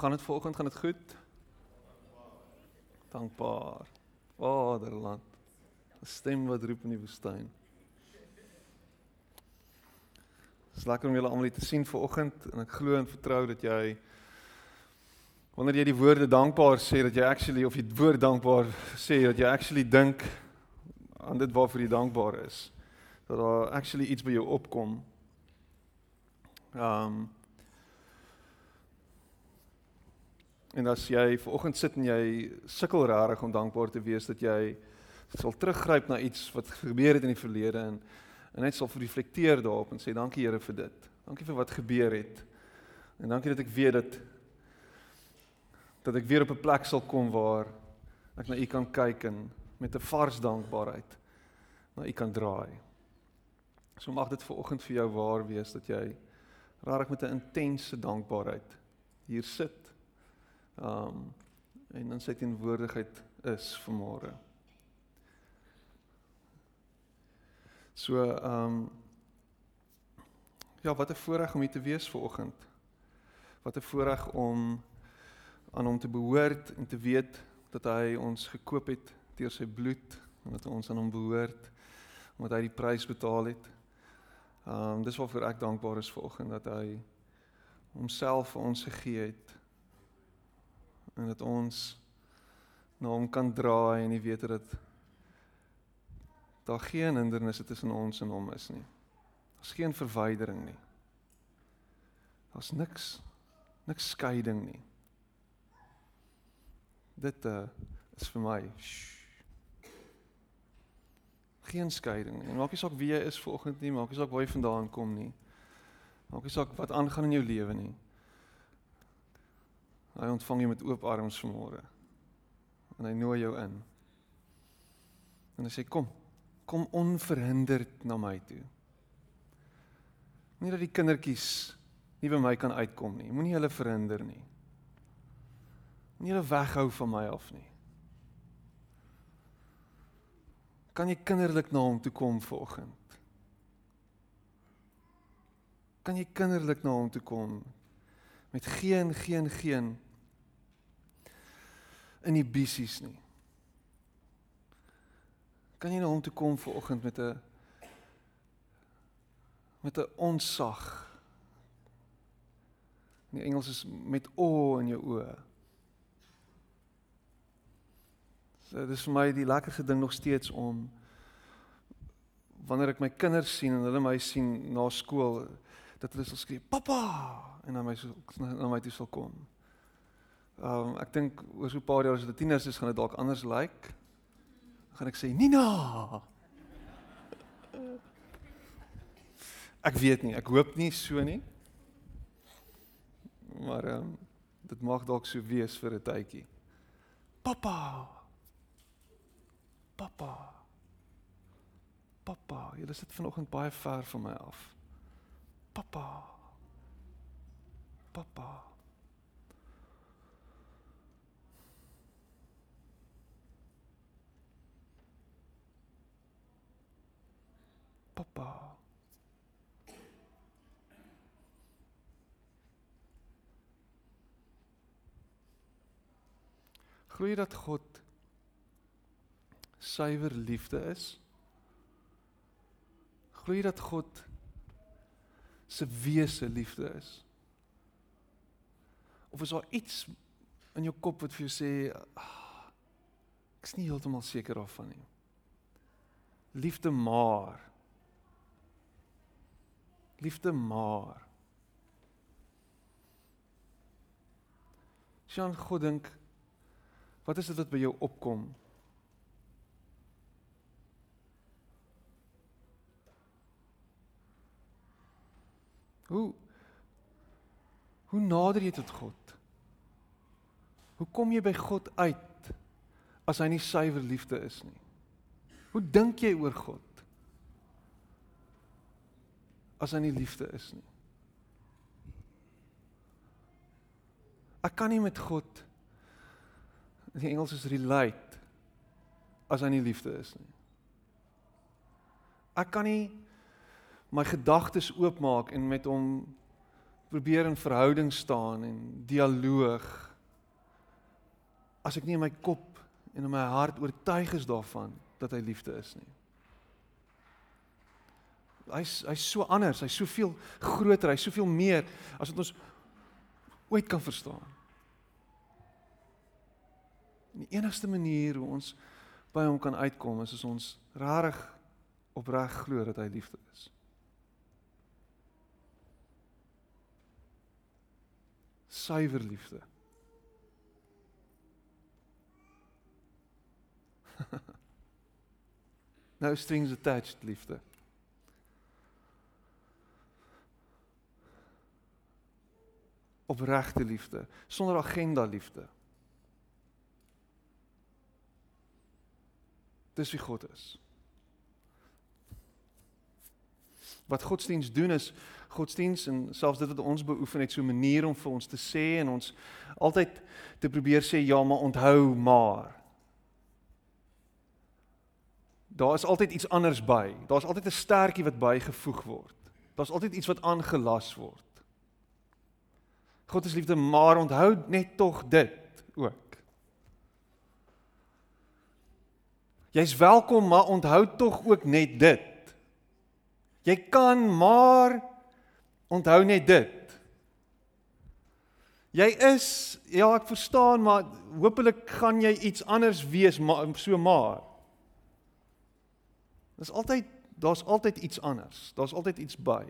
Gaan dit vanoggend? Gaan dit goed? Dankbaar. Vaderland. 'n Stem wat roep in die woestyn. Dit is lekker om julle almal hier te sien vanoggend en ek glo en vertrou dat jy wanneer jy die woorde dankbaar sê dat jy actually of jy woord dankbaar sê dat jy actually dink aan dit waarvoor jy dankbaar is. Dat daar actually iets by jou opkom. Ehm um, En as jy vanoggend sit en jy sukkel regtig om dankbaar te wees dat jy sal teruggryp na iets wat gebeur het in die verlede en en net sal reflekteer daarop en sê dankie Here vir dit. Dankie vir wat gebeur het. En dankie dat ek weet dat dat ek weer op 'n plek sal kom waar ek na U kan kyk en met 'n vars dankbaarheid na U kan draai. So mag dit vanoggend vir jou waar wees dat jy regtig met 'n intense dankbaarheid hier sit um en in sy teenwoordigheid is vanmôre. So um ja, wat 'n voorreg om hier te wees vanoggend. Wat 'n voorreg om aan hom te behoort en te weet dat hy ons gekoop het deur sy bloed en dat ons aan hom behoort omdat hy die prys betaal het. Um dis waarvoor ek dankbaar is vanoggend dat hy homself vir ons gegee het en dat ons na hom kan draai en nie weet dat daar geen hindernisse tussen ons en hom is nie. Daar's geen verwydering nie. Daar's niks niks skeiding nie. Dit uh, is vir my geen skeiding nie. Maak nie saak wie jy is vanoggend nie, maak nie saak waar jy vandaan kom nie. Maak nie saak wat aangaan in jou lewe nie. Hy ontvang jou met oop arms vanmôre. En hy nooi jou in. En hy sê kom, kom onverhinderd na my toe. Nie dat die kindertjies nie by my kan uitkom nie. Moenie hulle verhinder nie. Moenie hulle weghou van my af nie. Kan jy kinderlik na hom toe kom vanoggend? Kan jy kinderlik na hom toe kom met geen geen geen inhibisies nie. Kan jy na hom toe kom vir oggend met 'n met 'n onsag. In die Engels is met o in jou oë. So dis vir my die lekkerste ding nog steeds om wanneer ek my kinders sien en hulle my sien na skool dat hulle sal skree pappa en na my na my toe sal kom. Ehm um, ek dink oor so 'n paar jaar as dit tieners is gaan dit dalk anders lyk. Like. Gaan ek sê Nina. Ek weet nie, ek hoop nie so nie. Maar ehm um, dit mag dalk so wees vir 'n tydjie. Pappa. Pappa. Pappa, jy sit vanoggend baie ver van my af. Pappa. Pappa. Papa. Glo dat God suiwer liefde is? Glo dat God se wese liefde is? Of is daar iets in jou kop wat vir jou sê ah, ek is nie heeltemal seker daarvan nie. Liefde maar Liefde maar. Sjoe, God dink wat is dit wat by jou opkom? Hoe Hoe nader jy tot God? Hoe kom jy by God uit as hy nie suiwer liefde is nie? Hoe dink jy oor God? as hy nie liefde is nie. Ek kan nie met God in die Engels is relate as hy nie liefde is nie. Ek kan nie my gedagtes oopmaak en met hom probeer in verhouding staan en dialoog as ek nie in my kop en in my hart oortuig is daarvan dat hy liefde is nie. Hy's hy's so anders, hy's soveel groter, hy's soveel meer as wat ons ooit kan verstaan. En die enigste manier hoe ons by hom kan uitkom is as ons rarig opreg glo dat hy liefde is. suiwer liefde. no strings attached liefde. Opregte liefde, sonder agenda liefde. Dis wie God is. Wat godsdiens doen is godsdiens en selfs dit wat ons beoefen het so 'n manier om vir ons te sê en ons altyd te probeer sê ja, maar onthou maar. Daar is altyd iets anders by. Daar's altyd 'n stertjie wat bygevoeg word. Daar's altyd iets wat aangelas word. God is liefde, maar onthou net tog dit ook. Jy's welkom, maar onthou tog ook net dit. Jy kan maar Onthou net dit. Jy is ja, ek verstaan, maar hopelik gaan jy iets anders wees, maar so maar. Daar's altyd daar's altyd iets anders. Daar's altyd iets by.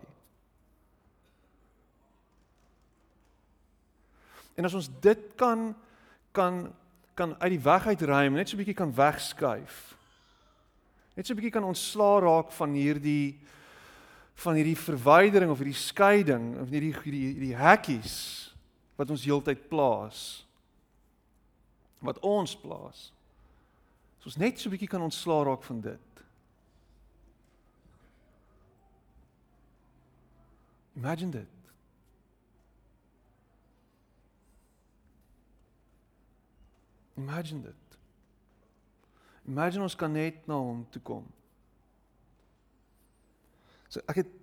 En as ons dit kan kan kan uit die weg uitruim, net so 'n bietjie kan wegskuif. Net so 'n bietjie kan ontslaa raak van hierdie van hierdie verwydering of hierdie skeiding of hierdie hierdie hierdie hekkies wat ons heeltyd plaas wat ons plaas. So ons net so 'n bietjie kan ontslaa raak van dit. Imagine dit. Imagine dit. Imagine ons kan net na hom toe kom. So ek het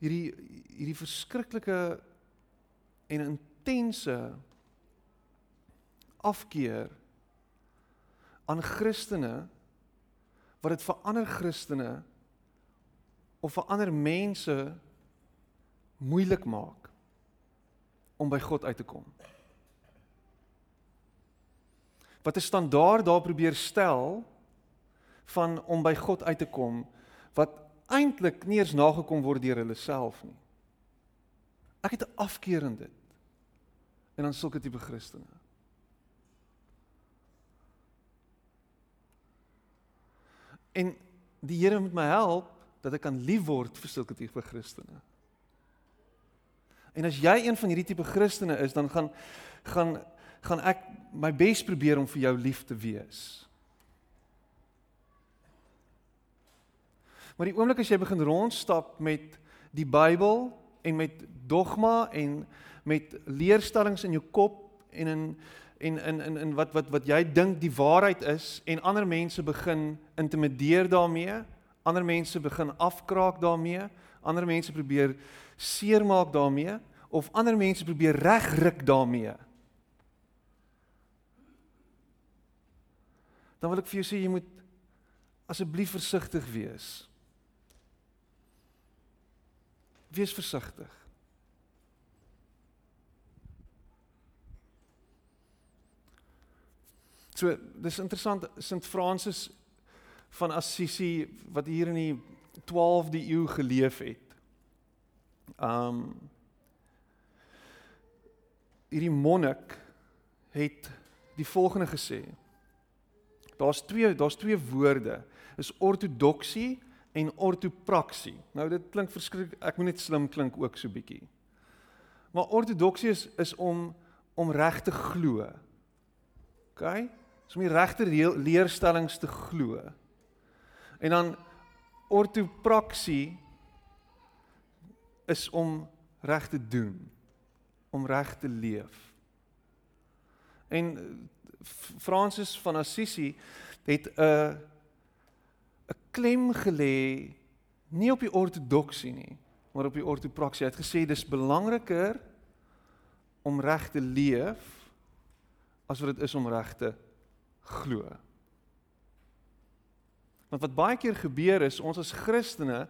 hierdie hierdie verskriklike en intense afkeer aan Christene wat dit vir ander Christene of vir ander mense moeilik maak om by God uit te kom. Wat 'n standaard daar probeer stel van om by God uit te kom wat eintlik nie eens nagekom word deur hulle self nie. Ek het 'n afkeer in dit. En dan sulke tipe Christene. En die Here moet my help dat ek kan lief word vir sulke tipe Christene. En as jy een van hierdie tipe Christene is, dan gaan gaan gaan ek my bes probeer om vir jou lief te wees. Maar die oomblik as jy begin rondstap met die Bybel en met dogma en met leerstellings in jou kop en in en in in in wat wat wat jy dink die waarheid is en ander mense begin intimideer daarmee, ander mense begin afkraak daarmee, ander mense probeer seermaak daarmee of ander mense probeer regruk daarmee. Dan wil ek vir jou sê jy moet asseblief versigtig wees. Wees versigtig. So, dis interessant, Sint Francis van Assisi wat hier in die 12de eeu geleef het. Um hierdie monnik het die volgende gesê. Daar's twee daar's twee woorde. Is ortodoksie en ortopraksie. Nou dit klink verskriklik, ek moet net slim klink ook so bietjie. Maar ortodoksie is is om om reg te glo. OK? Is om die regte leerstellings te glo. En dan ortopraksie is om reg te doen, om reg te leef. En Francis van Assisi het 'n 'n klem gelê nie op die ortodoksie nie, maar op die ortopraksie. Hy het gesê dis belangriker om reg te leef as wat dit is om reg te glo. Want wat baie keer gebeur is ons as Christene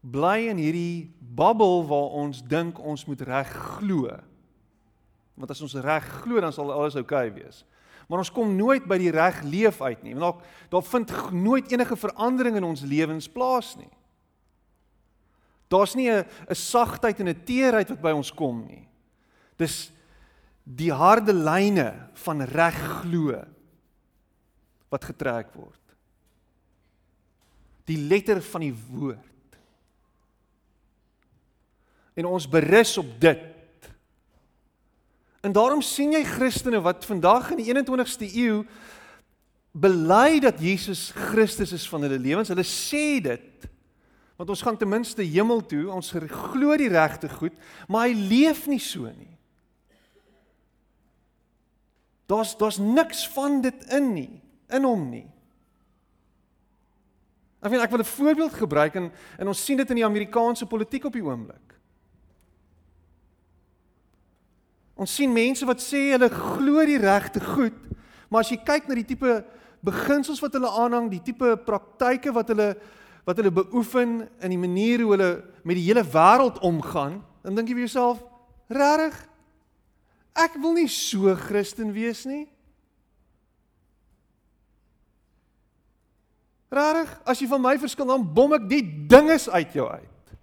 bly in hierdie bubbel waar ons dink ons moet reg glo. Want as ons reg glo dan sal alles oukei okay wees. Maar ons kom nooit by die reg leef uit nie. Want daar daar vind nooit enige verandering in ons lewens plaas nie. Daar's nie 'n 'n sagtheid en 'n teerheid wat by ons kom nie. Dis die harde lyne van reg glo wat getrek word. Die letter van die woord. En ons berus op dit. En daarom sien jy Christene wat vandag in die 21ste eeu bely dat Jesus Christus is van hulle lewens. Hulle sê dit want ons gaan ten minste hemel toe, ons glo die regte goed, maar hy leef nie so nie. Daar's daar's niks van dit in nie, in hom nie. Ek weet ek wil 'n voorbeeld gebruik en en ons sien dit in die Amerikaanse politiek op die oomblik. Ons sien mense wat sê hulle glo die regte goed, maar as jy kyk na die tipe beginsels wat hulle aanhang, die tipe praktyke wat hulle wat hulle beoefen in die manier hoe hulle met die hele wêreld omgaan, dan dink jy vir jouself, regtig? Ek wil nie so Christen wees nie. Regtig? As jy van my verskil, dan bom ek die dinges uit jou uit.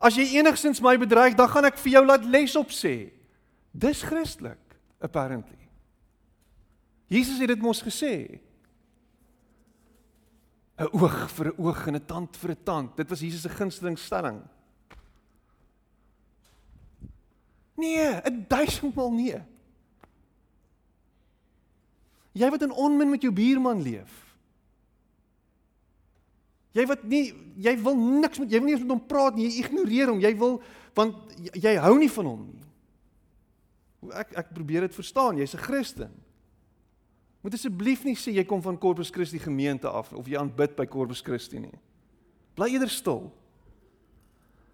As jy enigsins my bedreig, dan gaan ek vir jou laat les op sê. Dis Christelik, apparently. Jesus het dit mos gesê. 'n oog vir 'n oog en 'n tand vir 'n tand. Dit was Jesus se gunsteling stelling. Nee, 'n duisendmal nee. Jy wat in onmin met jou buurman leef. Jy wat nie jy wil niks met jy wil nie eens met hom praat nie, jy ignoreer hom. Jy wil want jy hou nie van hom nie. Ek ek probeer dit verstaan. Jy's 'n Christen. Moet asseblief nie sê jy kom van Corpus Christi gemeente af of jy aanbid by Corpus Christi nie. Bly eerder stil.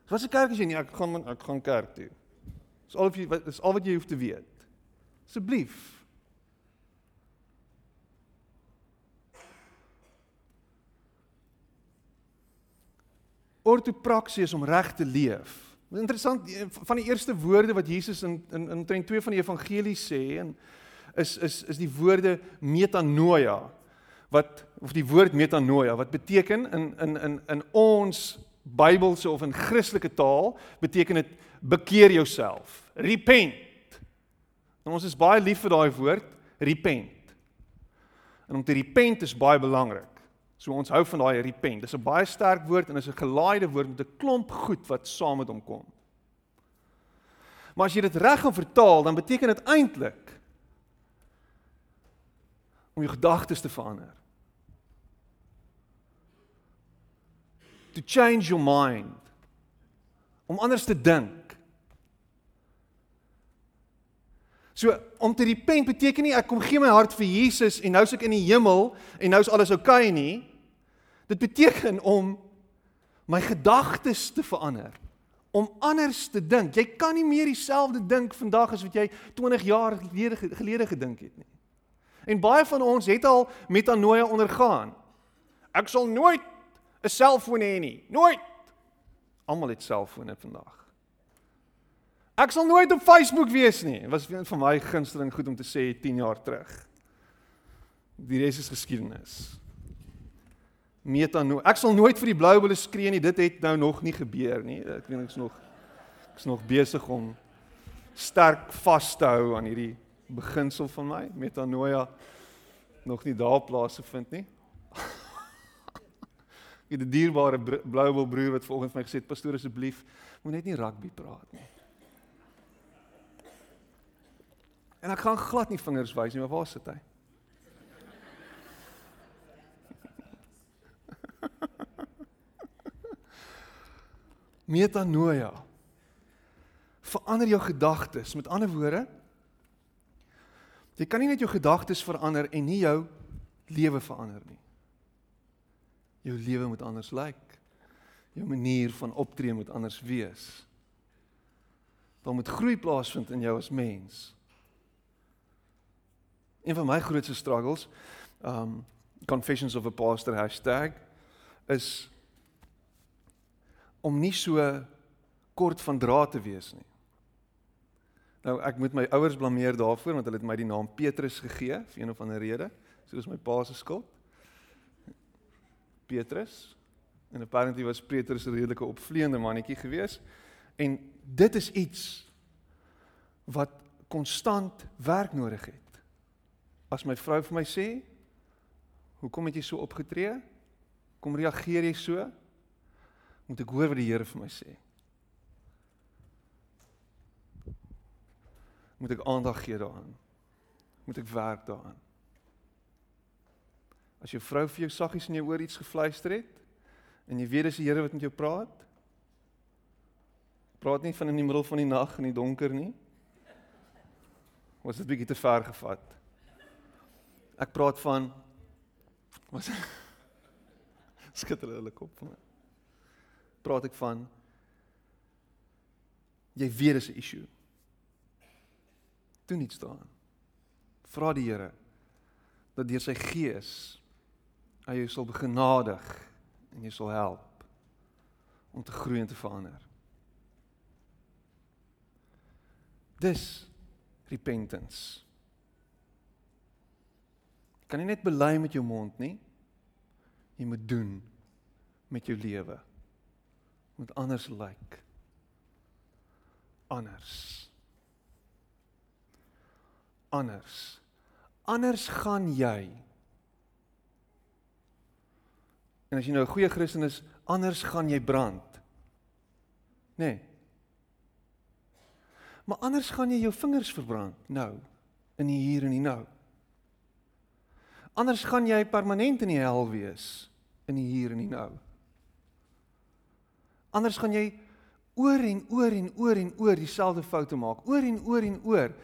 Wat se kerk is jy nie? Ek gaan ek gaan kerk toe. Dis al wat jy is al wat jy hoef te weet. Asseblief. Ortopraksie is om reg te leef. Interessant van die eerste woorde wat Jesus in in in 2 van die evangelies sê en is is is die woorde metanoia wat of die woord metanoia wat beteken in in in in ons Bybelse of in Christelike taal beteken dit bekeer jouself. Repent. En ons is baie lief vir daai woord, repent. En om te repent is baie belangrik. So ons hou van daai repent. Dis 'n baie sterk woord en is 'n gelaaide woord met 'n klomp goed wat saam met hom kom. Maar as jy dit reg gaan vertaal, dan beteken dit eintlik om jou gedagtes te verander. To change your mind. Om anders te dink. So om te repent beteken nie ek kom gee my hart vir Jesus en nou is ek in die hemel en nou is alles oukei okay nie. Dit beteken om my gedagtes te verander om anders te dink. Jy kan nie meer dieselfde dink vandag as wat jy 20 jaar gelede gelede gedink het nie. En baie van ons het al metanoia ondergaan. Ek sal nooit 'n selfoon hê nie. Nooit. Almal het selfone vandag. Ek sal nooit op Facebook wees nie. Dit was vir my gunsteling goed om te sê 10 jaar terug. Die res is geskiedenis. Metanoia. Ek sal nooit vir die blou bulle skree nie. Dit het nou nog nie gebeur nie. Ek weet ek's nog ek's nog besig om sterk vas te hou aan hierdie beginsel van my metanoia nog nie daar plaas gevind nie. Ek het 'n dierbare blouwel broer wat vanoggend vir my gesê het pastoor asseblief moet net nie rugby praat nie. En ek gaan glad nie vingers wys nie, maar waar sit hy? Metanoia. Verander jou gedagtes. Met ander woorde, Jy kan nie net jou gedagtes verander en nie jou lewe verander nie. Jou lewe moet anders lyk. jou manier van optree moet anders wees. Daar moet groei plaasvind in jou as mens. Een van my grootste struggles, um confessions of a pastor hashtag is om nie so kort van draad te wees nie. Nou ek moet my ouers blameer daarvoor want hulle het my die naam Petrus gegee vir een of ander rede. So dis my pa se skuld. Petrus. En apparently was Petrus 'n redelike opvleende mannetjie gewees. En dit is iets wat konstant werk nodig het. As my vrou vir my sê, "Hoekom het jy so opgetree? Kom reageer jy so?" Moet ek hoor wat die Here vir my sê. Moet ek aandag gee daaraan? Moet ek werk daaraan? As jou vrou vir jou saggies in jou oor iets gefluister het en jy weet dis die Here wat met jou praat, praat nie van in die middel van die nag in die donker nie. Was dit bietjie te ver gevat? Ek praat van was skitter hulle kop van. Praat ek van jy weet dis 'n issue. Doen iets daaraan. Vra die Here dat deur sy gees hy jou sal begenadig en jy sal help om te groei en te verander. Dis repentance. Kan jy net bely met jou mond nie? Jy moet doen met jou lewe. Moet anders lyk. Like. Anders. Anders. Anders gaan jy. En as jy nou 'n goeie Christen is, anders gaan jy brand. Nê? Nee. Maar anders gaan jy jou vingers verbrand nou in die hier en die nou. Anders gaan jy permanent in die hel wees in die hier en die nou. Anders gaan jy oor en oor en oor en oor dieselfde foute maak, oor en oor en oor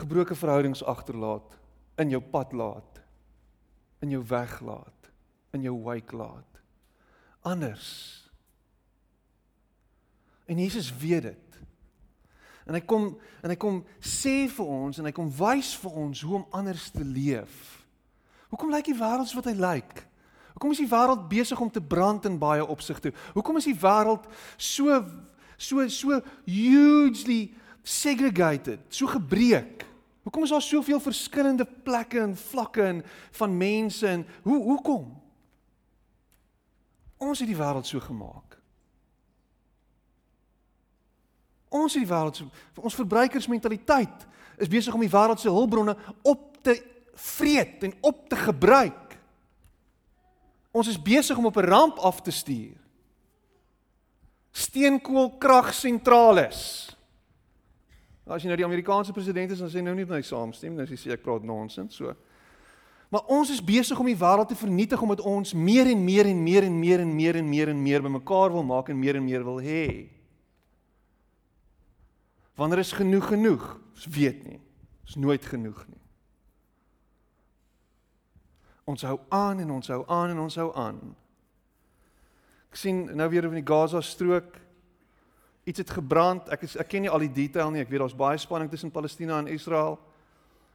gebroke verhoudings agterlaat, in jou pad laat, in jou weg laat, in jou wake laat. Anders. En Jesus weet dit. En hy kom en hy kom sê vir ons en hy kom wys vir ons hoe om anders te leef. Hoekom lyk die wêreld so wat hy lyk? Hoekom is die wêreld besig om te brand in baie opsigte? Hoekom is die wêreld so so so hugely segregated, so gebreek? Hoekom is daar soveel verskillende plekke en vlakke en van mense en hoe hoekom? Ons het die wêreld so gemaak. Ons in die wêreld se ons verbruikersmentaliteit is besig om die wêreld se hulpbronne op te vreet en op te gebruik. Ons is besig om op 'n ramp af te stuur. Steenkoolkragsentrale. As jy nou die Amerikaanse president is, dan sê nou nie my saamstem, nou sê ek praat nonsens, so. Maar ons is besig om die wêreld te vernietig omdat ons meer en meer en meer en meer en meer en meer en meer bymekaar wil maak en meer en meer wil hê. Wanneer is genoeg genoeg? Ons weet nie. Is nooit genoeg nie. Ons hou aan en ons hou aan en ons hou aan. Ek sien nou weer in die Gaza strook iets het gebrand. Ek is ek ken nie al die detail nie. Ek weet daar's baie spanning tussen Palestina en Israel.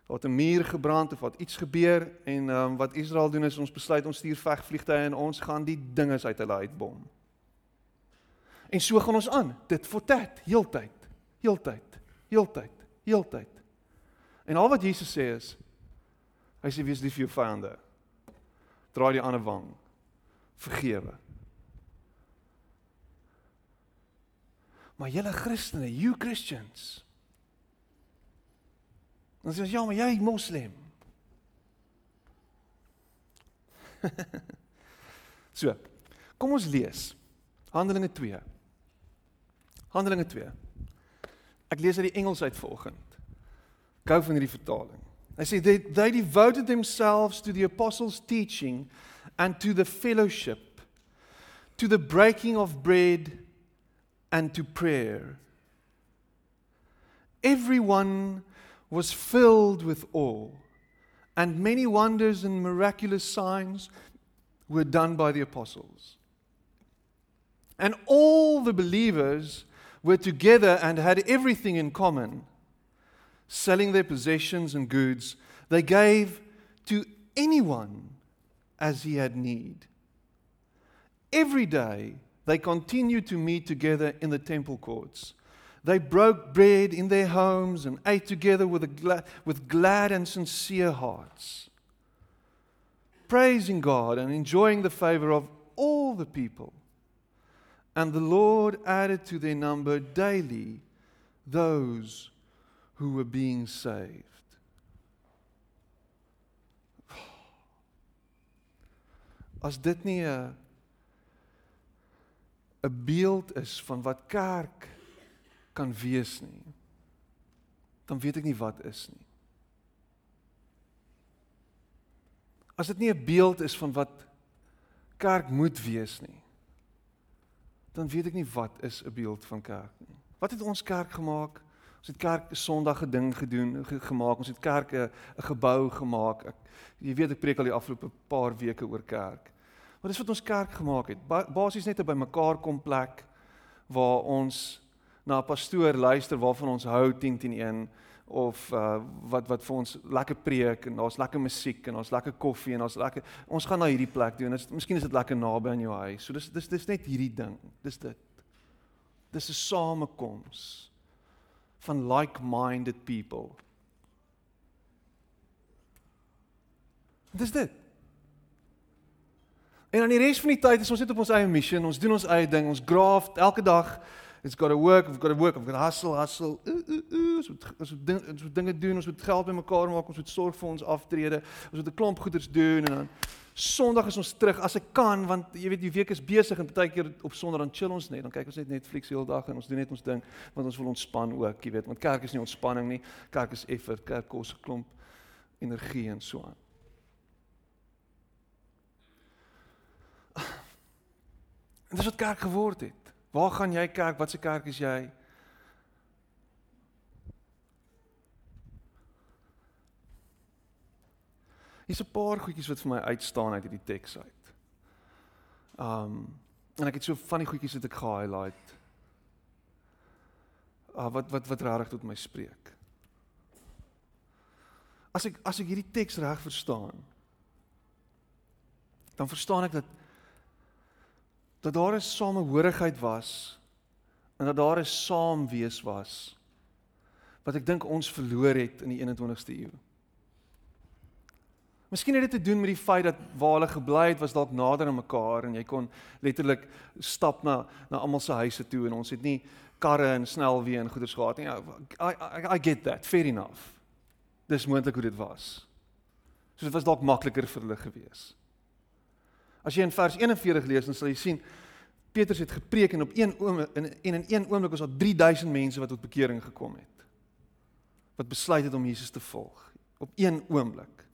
Daar het 'n muur gebrand of wat iets gebeur en ehm um, wat Israel doen is ons besluit ons stuur vegvliegtuie en ons gaan die dinge uit hulle uitbom. En so gaan ons aan. Dit vir tat heeltyd heeltyd, heeltyd, heeltyd. En al wat Jesus sê is hy sê wees lief vir jou vyande. Draai die ander wang. Vergewe. Maar julle Christene, you Christians. Ons sê ja, maar jy moslim. so. Kom ons lees. Handelinge 2. Handelinge 2. Ek lees uit die Engels uit vanoggend. Gou van hierdie vertaling. Hy sê they, they devoted themselves to the apostles' teaching and to the fellowship, to the breaking of bread and to prayer. Everyone was filled with awe, and many wonders and miraculous signs were done by the apostles. And all the believers were together and had everything in common. Selling their possessions and goods, they gave to anyone as he had need. Every day, they continued to meet together in the temple courts. They broke bread in their homes and ate together with, gla- with glad and sincere hearts, praising God and enjoying the favor of all the people. And the Lord added to their number daily those who were being saved. As dit nie 'n 'n beeld is van wat kerk kan wees nie, dan weet ek nie wat is nie. As dit nie 'n beeld is van wat kerk moet wees nie, dan weet ek nie wat is 'n beeld van kerk nie. Wat het ons kerk gemaak? Ons het kerk 'n Sondag geding gedoen, gemaak. Ons het kerk 'n gebou gemaak. Ek jy weet ek preek al die afgelope paar weke oor kerk. Maar dis wat ons kerk gemaak het. Ba Basies net 'n bymekaar kom plek waar ons na 'n pastoor luister waarvan ons hou 10 teen 1 of uh, wat wat vir ons lekker preek en daar's lekker musiek en ons lekker koffie en ons lekker ons gaan na hierdie plek doen. Is miskien is dit lekker naby aan jou huis. So dis dis dis net hierdie ding. Dis dit. Dis 'n samekoms van like-minded people. Dis dit. En dan die res van die tyd is ons net op ons eie missie, ons doen ons eie ding, ons graft elke dag. It's got to work, we've got to work, we've got to hustle, hustle. Uh, uh, uh, ons moet ons moet, ding, ons moet dinge doen, ons moet geld bymekaar maak, ons moet sorg vir ons aftrede, ons moet 'n klomp goeders doen en dan Sondag is ons terug as ek kan want jy weet die week is besig en baie keer op Sondag dan chill ons net, dan kyk ons net Netflix die hele dag en ons doen net ons ding want ons wil ontspan ook, jy weet, want kerk is nie ontspanning nie, kerk is effort, kerk kos 'n klomp energie en so aan. En dis wat kerk geword het. Waar gaan jy kerk? Wat se kerk is jy? Hier's 'n paar goedjies wat vir my uitstaan uit hierdie teks uit. Um en ek het so van die goedjies wat ek ge-highlight. Uh wat wat wat regtig tot my spreek. As ek as ek hierdie teks reg verstaan, dan verstaan ek dat dat daar 'n samehorigheid was en dat daar 'n saamwees was wat ek dink ons verloor het in die 21ste eeu. Miskien het dit te doen met die feit dat waar hulle gebly het was dalk nader aan mekaar en jy kon letterlik stap na na almal se huise toe en ons het nie karre en snelweë en goeders gehad nie. I, I I get that. Fair enough. Dis moontlik hoe dit was. So dit was dalk makliker vir hulle gewees. As jy in vers 41 lees, dan sal jy sien Petrus het gepreek en op een oomblik en in een oomblik was daar 3000 mense wat tot bekering gekom het. Wat besluit het om Jesus te volg. Op een oomblik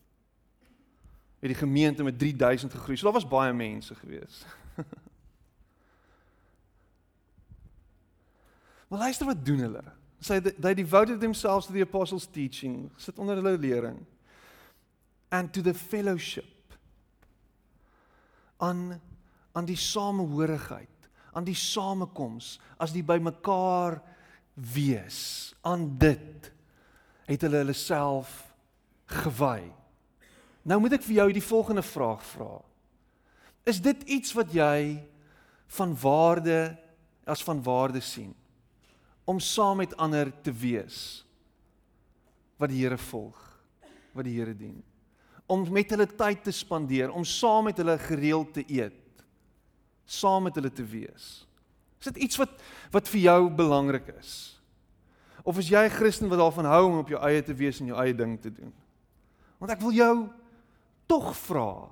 het die gemeente met 3000 gegroei. So daar was baie mense gewees. maar luister wat doen hulle? Sy they devoted themselves to the apostles' teaching, sit onder hulle lering and to the fellowship aan aan die samehorigheid, aan die samekoms, as die bymekaar wees, aan dit het hulle hulle self gewy. Nou moet ek vir jou die volgende vraag vra. Is dit iets wat jy van waarde as van waarde sien om saam met ander te wees wat die Here volg, wat die Here dien? om met hulle tyd te spandeer, om saam met hulle gereeld te eet, saam met hulle te wees. Is dit iets wat wat vir jou belangrik is? Of is jy 'n Christen wat daarvan hou om op jou eie te wees en jou eie ding te doen? Want ek wil jou tog vra.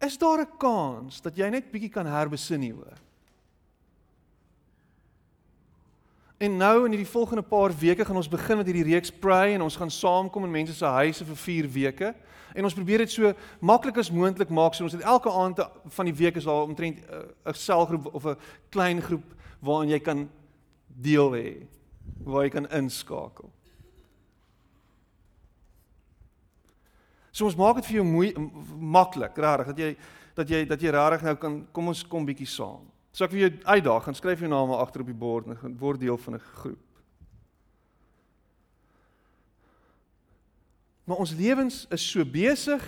Is daar 'n kans dat jy net bietjie kan herbesin hieroor? En nou in hierdie volgende paar weke gaan ons begin met hierdie reeks pray en ons gaan saamkom in mense se huise vir 4 weke. En ons probeer dit so maklik as moontlik maak. So ons het elke aand van die week is daar omtrent eh, 'n selgroep of 'n klein groep waarin jy kan deel hê, waar jy kan inskakel. So ons maak dit vir jou mooi maklik, regtig, dat jy dat jy dat jy regtig nou kan kom ons kom bietjie saam. So ek wil jou uitdaag, gaan skryf jou name agter op die bord en word deel van 'n groep. Maar ons lewens is so besig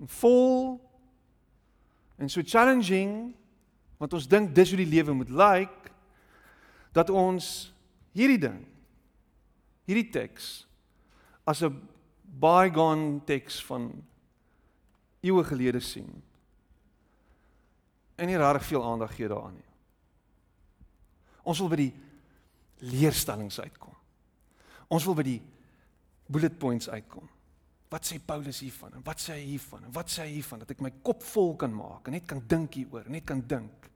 en vol en so challenging want ons dink dis hoe die lewe moet lyk like, dat ons hierdie ding hierdie teks as 'n bygone teks van eeue gelede sien. En nie regtig veel aandag gee daaraan nie. Ons wil by die leerstellings uitkom. Ons wil by die bullet points uitkom. Wat sê Paulus hiervan en wat sê hy hiervan en wat sê hy hiervan dat ek my kop vol kan maak en net kan dink hieroor, net kan dink.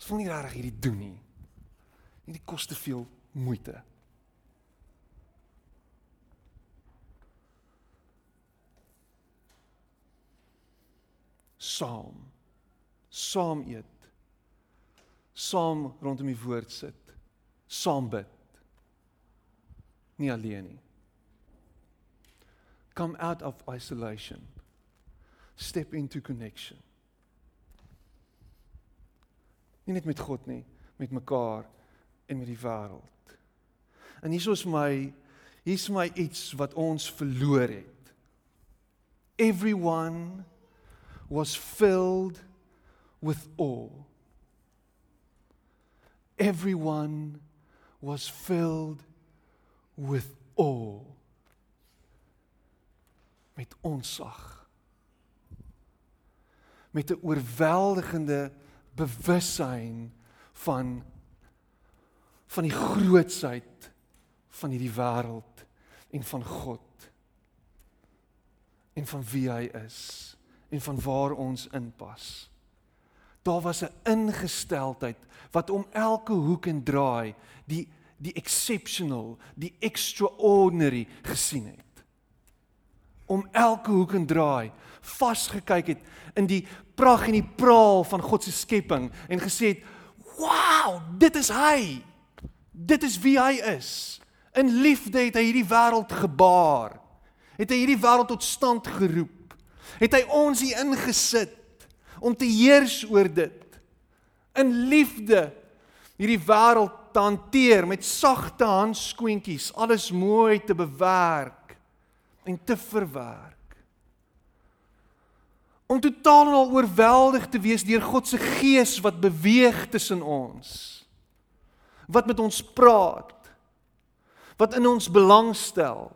Ons wil nie regtig hierdie doen nie. Hierdie kos te veel moeite. Saam. Saam eet. Saam rondom die woord sit. Saam bid. Nie alleen nie. Come out of isolation. Step into connection. Nie net met God nie, met mekaar en met die wêreld. En hier is my hier's my iets wat ons verloor het. Everyone was filled with awe. Everyone was filled with awe. Met onsag. Met 'n oorweldigende bewussyn van van die grootsheid van hierdie wêreld en van God en van wie hy is en van waar ons inpas. Daar was 'n ingesteldheid wat om elke hoek en draai die die exceptional, die extraordinary gesien het. Om elke hoek en draai vasgekyk het in die pragt en die praal van God se skepping en gesê het, "Wow, dit is hy." Dit is wie hy is. In liefde het hy hierdie wêreld gebaar. Het hy hierdie wêreld tot stand geroep. Het hy ons hier ingesit om te heers oor dit. In liefde hierdie wêreld te hanteer met sagte handskoentjies, alles mooi te bewerk en te verwerk. Om totaal en al oorweldig te wees deur God se gees wat beweeg tussen ons wat met ons praat. Wat in ons belangstel.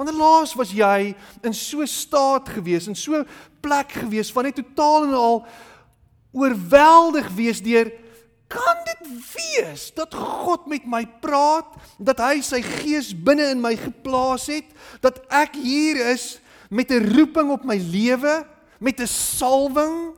Wanneer laas was jy in so staat gewees en so plek gewees van net totaal en al oorweldig wees deur kan dit wees dat God met my praat, dat hy sy gees binne in my geplaas het, dat ek hier is met 'n roeping op my lewe, met 'n salwing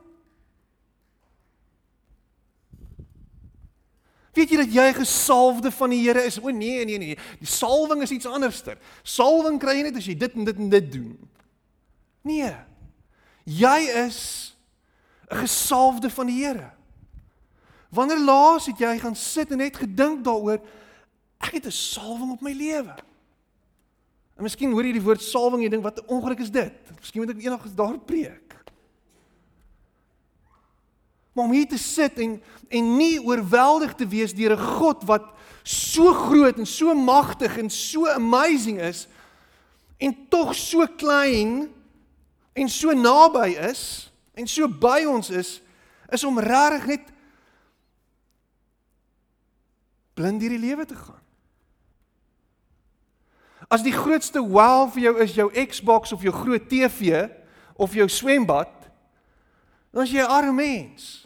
Weet jy dat jy gesalfde van die Here is? O nee, nee, nee. Die salwing is iets anderster. Salwing kry jy net as jy dit en dit en dit doen. Nee. Jy is 'n gesalfde van die Here. Wanneer laas het jy gaan sit en net gedink daaroor ek het 'n salwing op my lewe? En miskien hoor jy die woord salwing en jy dink wat 'n ongeluk is dit? Miskien moet ek eendag daar preek. Maar om hier te sit en en nie oorweldig te wees deur 'n God wat so groot en so magtig en so amazing is en tog so klein en so naby is en so by ons is is om regtig net blind hierdie lewe te gaan. As die grootste wow vir jou is jou Xbox of jou groot TV of jou swembad, dan is jy 'n arme mens.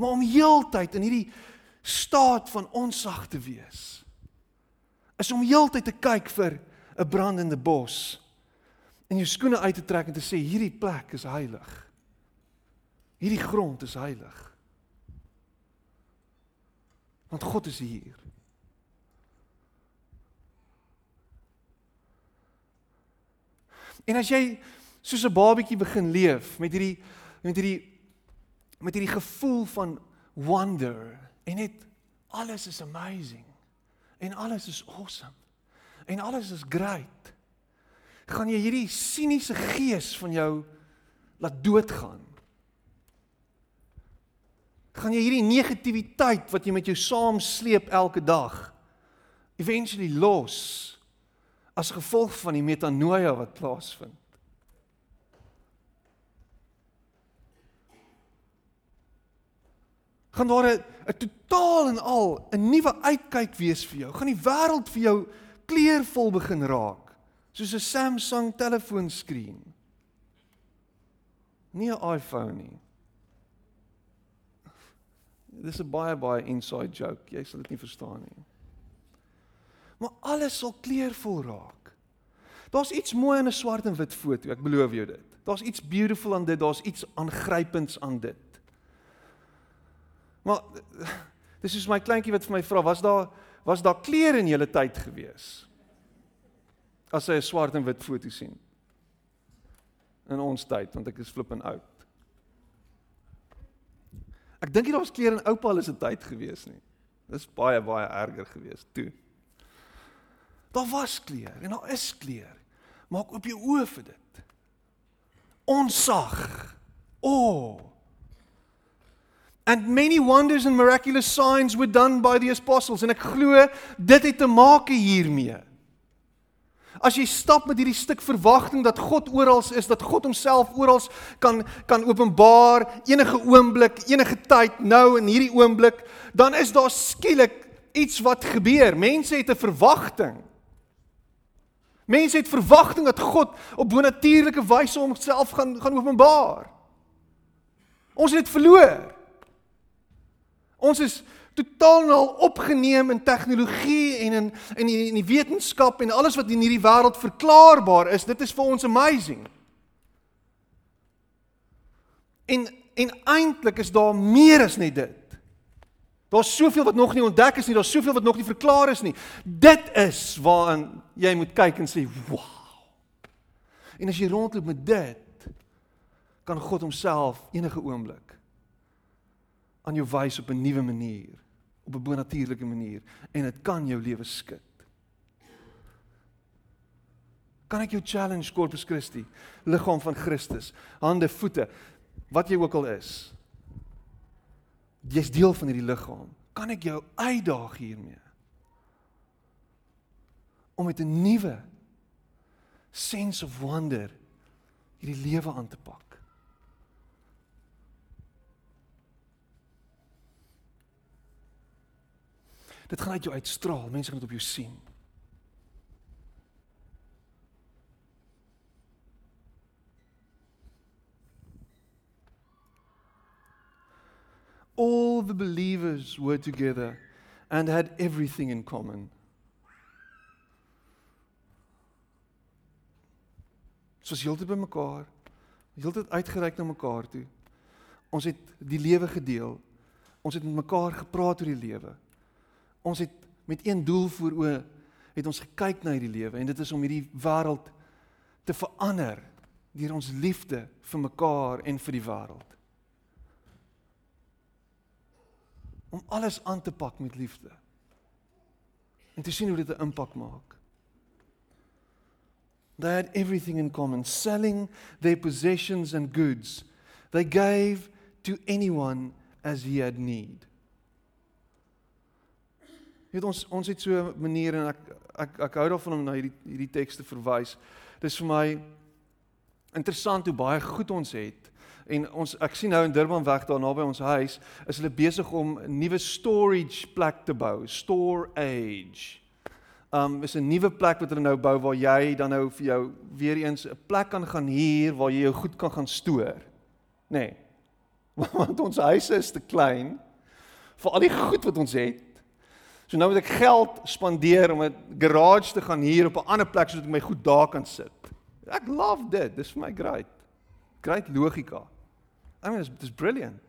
Maar om heeltyd in hierdie staat van onsag te wees is om heeltyd te kyk vir 'n brandende bos en jou skoene uit te trek en te sê hierdie plek is heilig. Hierdie grond is heilig. Want God is hier. En as jy soos 'n babatjie begin leef met hierdie met hierdie met hierdie gevoel van wonder en net alles is amazing en alles is awesome en alles is great gaan jy hierdie siniese gees van jou laat doodgaan? Gaan jy hierdie negativiteit wat jy met jou saamsleep elke dag eventually los as gevolg van die metanoia wat plaasvind? Gaan daar 'n 'n totaal en al 'n nuwe uitkyk wees vir jou. Gaan die wêreld vir jou kleurvol begin raak, soos 'n Samsung telefoonskerm. Nie 'n iPhone nie. Dis 'n baie baie inside joke. Jy sal dit nie verstaan nie. Maar alles sal kleurvol raak. Daar's iets mooi in 'n swart en wit foto, ek beloof jou dit. Daar's iets beautiful aan dit, daar's iets aangrypends aan dit. Maar dis soos my kleintjie wat vir my vra, was daar was daar klere in julle tyd gewees? As hy 'n swart en wit foto sien. In ons tyd, want ek is flippend oud. Ek dink nie daar was klere in oupa se tyd gewees nie. Dis baie baie erger gewees toe. Daar was klere en daar is klere. Maak oop jou oë vir dit. Onsag. O. Oh, And many wonders and miraculous signs were done by the apostles en ek glo dit het te maak hiermee. As jy stap met hierdie stuk verwagting dat God oral is, dat God homself oral kan kan openbaar enige oomblik, enige tyd, nou in hierdie oomblik, dan is daar skielik iets wat gebeur. Mense het 'n verwagting. Mense het verwagting dat God op bonatuurlike wyse homself gaan gaan openbaar. Ons het dit verloor. Ons is totaal al opgeneem in tegnologie en in in die, in die wetenskap en alles wat in hierdie wêreld verklaarbaar is. Dit is vir ons amazing. En en eintlik is daar meer as net dit. Daar's soveel wat nog nie ontdek is nie, daar's soveel wat nog nie verklaar is nie. Dit is waaraan jy moet kyk en sê, "Wow." En as jy rondloop met dit, kan God homself enige oomblik aan jou wys op 'n nuwe manier, op 'n bonatuurlike manier en dit kan jou lewe skud. Kan ek jou challenge Corpus Christi, liggaam van Christus, hande, voete, wat jy ook al is. Jy's deel van hierdie liggaam. Kan ek jou uitdaag hiermee? Om met 'n nuwe sense of wonder hierdie lewe aan te pak. Dit gaan uit jou uitstraal. Mense gaan dit op jou sien. All the believers were together and had everything in common. Soos heeltyd by mekaar, heeltyd uitgereik na mekaar toe. Ons het die lewe gedeel. Ons het met mekaar gepraat oor die lewe. Ons het met een doel voor oë het ons gekyk na hierdie lewe en dit is om hierdie wêreld te verander deur ons liefde vir mekaar en vir die wêreld. Om alles aan te pak met liefde. En te sien hoe dit 'n impak maak. They had everything in common, selling their possessions and goods. They gave to anyone as he had need. Jy weet ons ons het so 'n manier en ek ek ek hou daarvan om na hierdie hierdie tekste verwys. Dis vir my interessant hoe baie goed ons het. En ons ek sien nou in Durban weg daar naby ons huis is hulle besig om 'n nuwe storage plek te bou, storage. Um is 'n nuwe plek wat hulle nou bou waar jy dan nou vir jou weer eens 'n plek kan gaan huur waar jy jou goed kan gaan stoor. Nê. Nee. Want ons huise is te klein vir al die goed wat ons het. So nou moet ek geld spandeer om 'n garage te gaan hier op 'n ander plek sodat ek my goed daar kan sit. Ek love dit. Dis vir my great. Great logika. I mean it's, it's brilliant.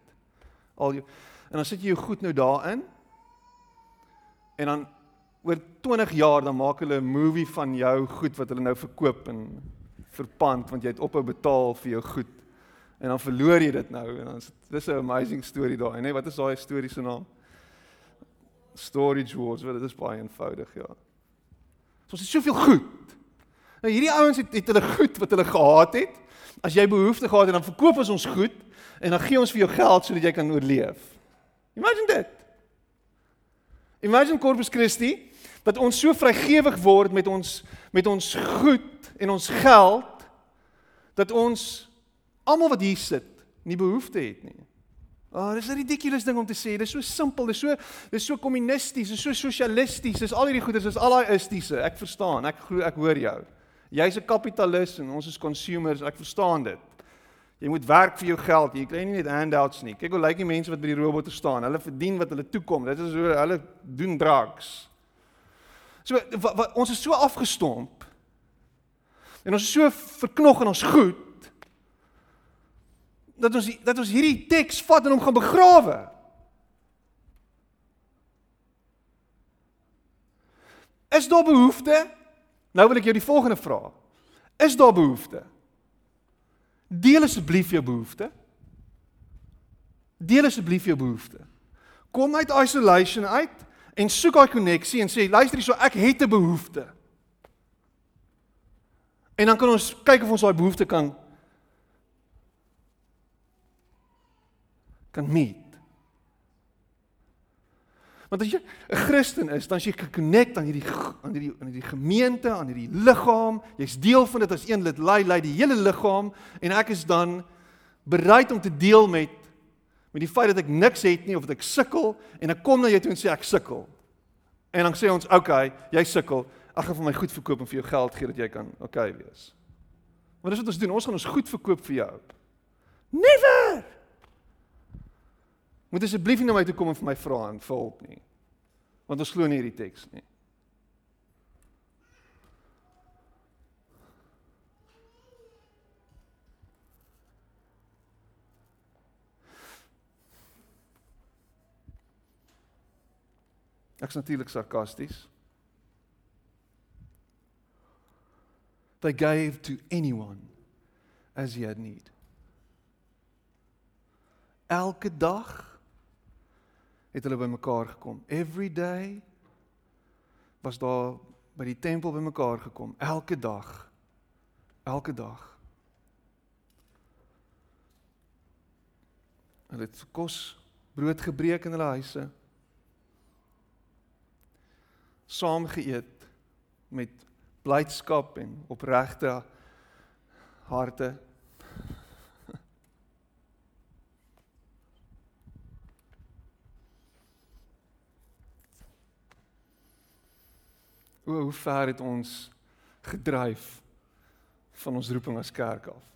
Al jou en dan sit jy jou goed nou daarin. En dan oor 20 jaar dan maak hulle 'n movie van jou goed wat hulle nou verkoop en verpand want jy het ophou betaal vir jou goed. En dan verloor jy dit nou en dan is dit 'n amazing story daai, nê? Wat is daai storie se naam? Storage wars, wel dit is baie eenvoudig, ja. So ons het soveel goed. Nou hierdie ouens het, het hulle goed wat hulle gehad het. As jy behoefte gehad het, dan verkoop ons ons goed en dan gee ons vir jou geld sodat jy kan oorleef. Imagine dit. Imagine Corpus Christi dat ons so vrygewig word met ons met ons goed en ons geld dat ons almal wat hier sit nie behoefte het nie. Ah, oh, dis 'n ridiculous ding om te sê. Dis so simpel, dis so dis so kommunisties, dis so sosialisties, dis al hierdie goeders, dis al daai istiese. Ek verstaan. Ek glo ek hoor jou. Jy's 'n kapitalis en ons is consumers. Ek verstaan dit. Jy moet werk vir jou geld. Jy kry nie net handouts nie. Kyk hoe lyk die mense wat by die robotte staan. Hulle verdien wat hulle toekom. Dit is hoe hulle doen drugs. So wat, wat, ons is so afgestomp. En ons is so verknog in ons goed dat ons dat ons hierdie teks vat en hom gaan begrawe. Is daar behoefte? Nou wil ek jou die volgende vra. Is daar behoefte? Deel asseblief jou behoefte. Deel asseblief jou behoefte. Kom uit isolation uit en soek daai koneksie en sê luister hierso ek het 'n behoefte. En dan kan ons kyk of ons daai behoefte kan kan meet. Want as jy 'n Christen is, dan is jy gekonnekt aan hierdie aan hierdie aan hierdie gemeente, aan hierdie liggaam. Jy's deel van dit as een lid, lei lei die hele liggaam en ek is dan bereid om te deel met met die feit dat ek niks het nie of dat ek sukkel en ek kom na jou toe en sê ek sukkel. En dan sê ons, "Oké, okay, jy sukkel. Ek gaan vir my goed verkoop en vir jou geld gee dat jy kan oké okay wees." Want dis wat ons doen. Ons gaan ons goed verkoop vir jou. Never. Moet asseblief nie na my toe kom en vir my vra en vir hulp nie. Want ons glo nie hierdie teks nie. Ek's natuurlik sarkasties. They gave to anyone as he had need. Elke dag het hulle bymekaar gekom. Every day was daar by die tempel bymekaar gekom elke dag. Elke dag. Hulle het kos, brood gebreek in hulle huise. Saam geëet met blydskap en opregte harte. O, hoe ver het ons gedryf van ons roeping as kerk af?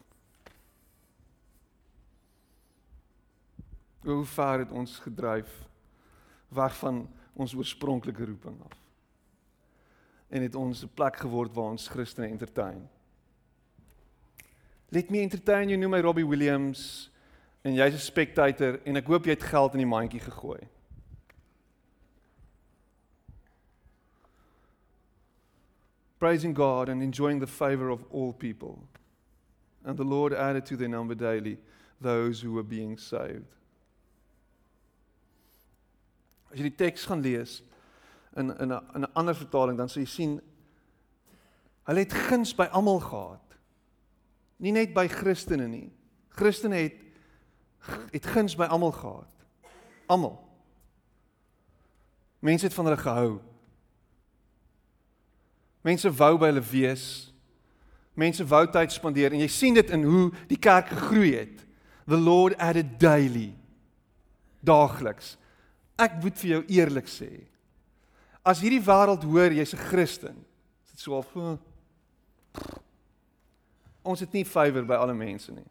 O, hoe ver het ons gedryf weg van ons oorspronklike roeping af? En het ons 'n plek geword waar ons Christene entertain? Let me entertain you, noem my Robbie Williams en jy's 'n spectator en ek hoop jy het geld in die mandjie gegooi. Praising God and enjoying the favor of all people. And the Lord added to their number daily those who were being saved. As jy die teks gaan lees in in 'n in 'n ander vertaling dan sal jy sien hulle het guns by almal gehad. Nie net by Christene nie. Christene het het guns by almal gehad. Almal. Mense het van hulle gehou. Mense wou by hulle wees. Mense wou tyd spandeer en jy sien dit in hoe die kerk gegroei het. The Lord added daily. Daagliks. Ek moet vir jou eerlik sê. As hierdie wêreld hoor jy's 'n Christen, is dit so al Ons het nie favour by alle mense nie.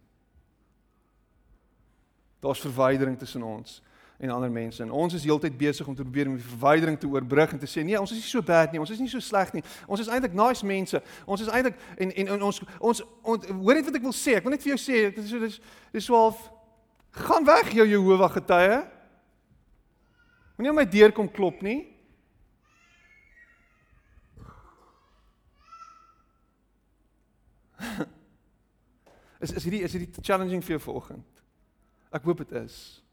Daar's verwydering tussen ons en ander mense. En ons is heeltyd besig om te probeer om die verwydering te oorbrug en te sê nee, ons is nie so bad nie. Ons is nie so sleg nie. Ons is eintlik nice mense. Ons is eintlik en, en en ons ons ons hoor net wat ek wil sê. Ek wil net vir jou sê, dit is so dis dis swaalf gaan weg jou Jehova getuie. Moenie my deur kom klop nie. is is hierdie is hierdie challenging vir jou vanoggend. Ek hoop dit is.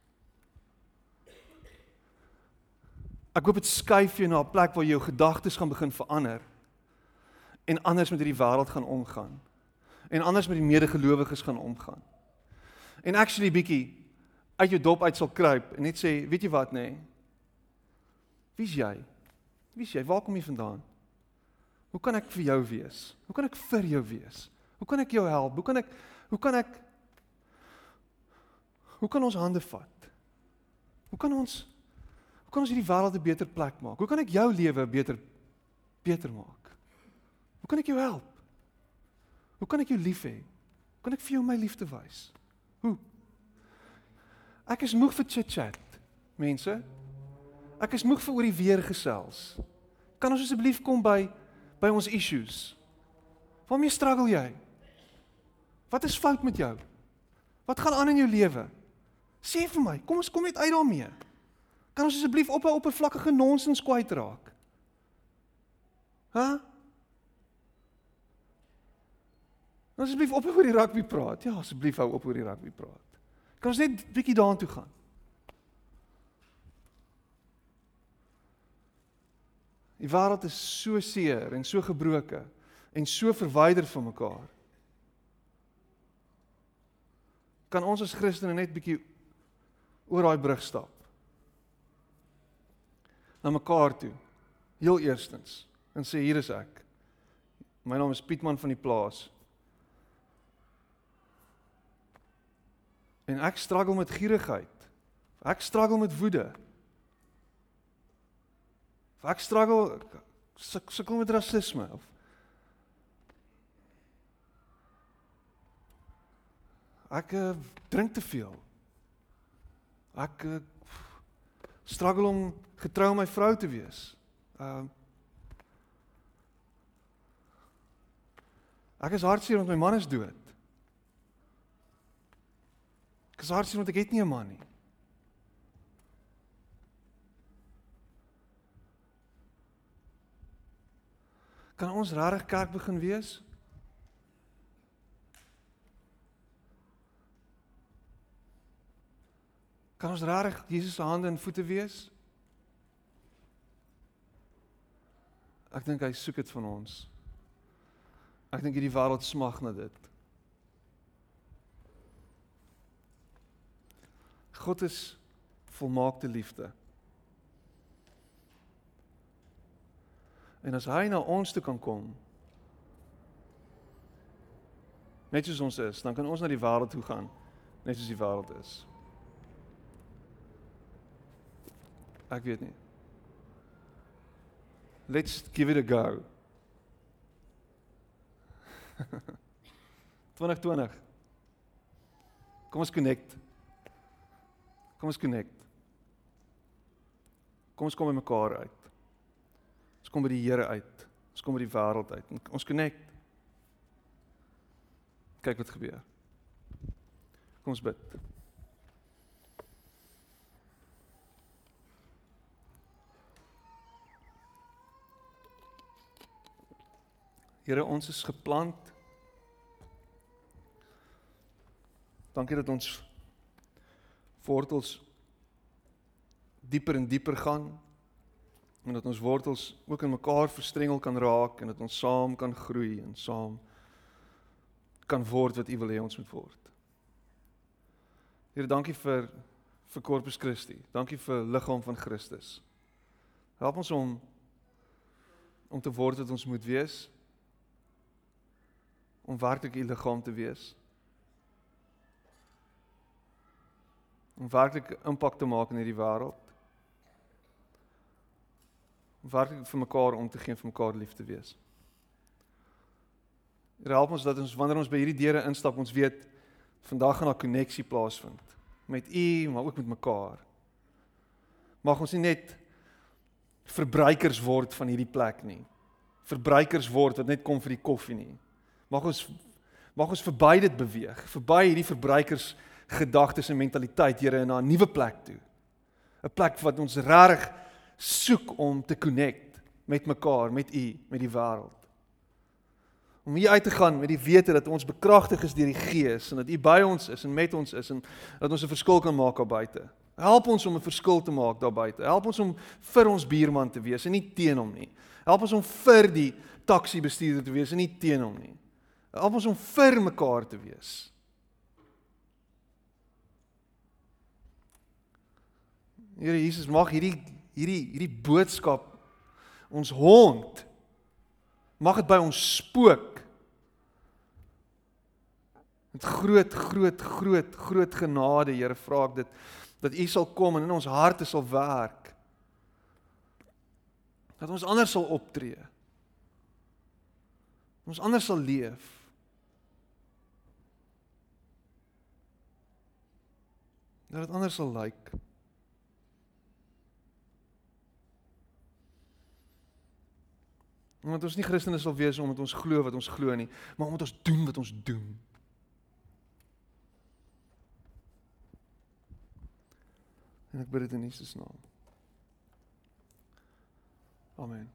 Ek hoop dit skuif jou na 'n plek waar jou gedagtes gaan begin verander. en anders met hierdie wêreld gaan omgaan. En anders met die medegelowiges gaan omgaan. En actually bietjie uit jou dop uit sal kruip en net sê, weet jy wat nê? Nee? Wie's jy? Wie's jy? Waar kom jy vandaan? Hoe kan ek vir jou wees? Hoe kan ek vir jou wees? Hoe kan ek jou help? Hoe kan ek hoe kan ek Hoe kan ons hande vat? Hoe kan ons hoe kan ons hierdie wêreld 'n beter plek maak? Hoe kan ek jou lewe beter beter maak? Hoe kan ek jou help? Hoe kan ek jou lief hê? Hoe kan ek vir jou my liefde wys? Hoe? Ek is moeg vir chit-chat, mense. Ek is moeg vir oor die weer gesels. Kan ons asseblief kom by by ons issues? Waarmee struggle jy? Wat is fout met jou? Wat gaan aan in jou lewe? Sê vir my, kom ons kom net uit daarmee. Kan ons asseblief op 'n oppervlakkige nonsens kwyt raak? Hæ? Huh? Asseblief op oor die rugby praat. Ja, asseblief hou op oor die rugby praat. Kan ons net bietjie daartoe gaan? Die wêreld is so seer en so gebroken en so verwyder van mekaar. Kan ons as Christene net bietjie oor daai brug stap? Na mekaar toe. Heel eerstens en sê hier is ek. My naam is Pietman van die plaas. En ek struggle met gierigheid. Ek struggle met woede. Ek struggle sukkel met rasisme of Ek uh, drink te veel. Ek uh, struggle om getrou my vrou te wees. Ehm uh, Ek is hartseer omdat my man is dood. Ek is hartseer omdat ek het nie 'n man nie. Kan ons regtig kerk begin wees? Kan ons regtig Jesus se hande en voete wees? Ek dink hy soek dit van ons. Ek dink hierdie wêreld smag na dit. God is volmaakte liefde. En as hy na ons toe kan kom, net soos ons is, dan kan ons na die wêreld toe gaan, net soos die wêreld is. Ek weet nie. Let's give it a go. 2020. Kom ons connect. Kom ons connect. Kom ons kom by mekaar uit. Ons kom by die Here uit. Ons kom by die wêreld uit. Ons connect. Kyk wat gebeur. Kom ons bid. Here, ons is geplant. Dankie dat ons wortels dieper en dieper gaan en dat ons wortels ook in mekaar verstrengel kan raak en dat ons saam kan groei en saam kan word wat U wil hê ons moet word. Here, dankie vir vir Corpus Christi. Dankie vir liggaam van Christus. Help ons om om te word wat ons moet wees. Om werklik U liggaam te wees. Om werklik impak te maak in hierdie wêreld werklik vir mekaar om te gee en vir mekaar lief te wees. Here help ons dat ons wanneer ons by hierdie deure instap, ons weet vandag gaan 'n koneksie plaasvind met U, maar ook met mekaar. Mag ons nie net verbruikers word van hierdie plek nie. Verbruikers word wat net kom vir die koffie nie. Mag ons mag ons verby dit beweeg, verby hierdie verbruikers gedagtes en mentaliteit, Here, na 'n nuwe plek toe. 'n Plek wat ons regtig soek om te connect met mekaar, met U, met die wêreld. Om hier uit te gaan met die wete dat ons bekragtig is deur die Gees en dat U by ons is en met ons is en dat ons 'n verskil kan maak daar buite. Help ons om 'n verskil te maak daar buite. Help ons om vir ons buurman te wees en nie teen hom nie. Help ons om vir die taxi bestuurder te wees en nie teen hom nie. Help ons om vir mekaar te wees. Here Jesus, mag hierdie hierdie hierdie boodskap ons hond mag dit by ons spook. Met groot groot groot groot genade, Here, vra ek dit dat U sal kom en in ons harte sal werk. Dat ons anders sal optree. Ons anders sal leef. Dat dit anders sal lyk. Like. Omdat ons nie Christene sal wees omdat ons glo wat ons glo nie, maar omdat ons doen wat ons doen. En ek bid dit in Jesus naam. Amen.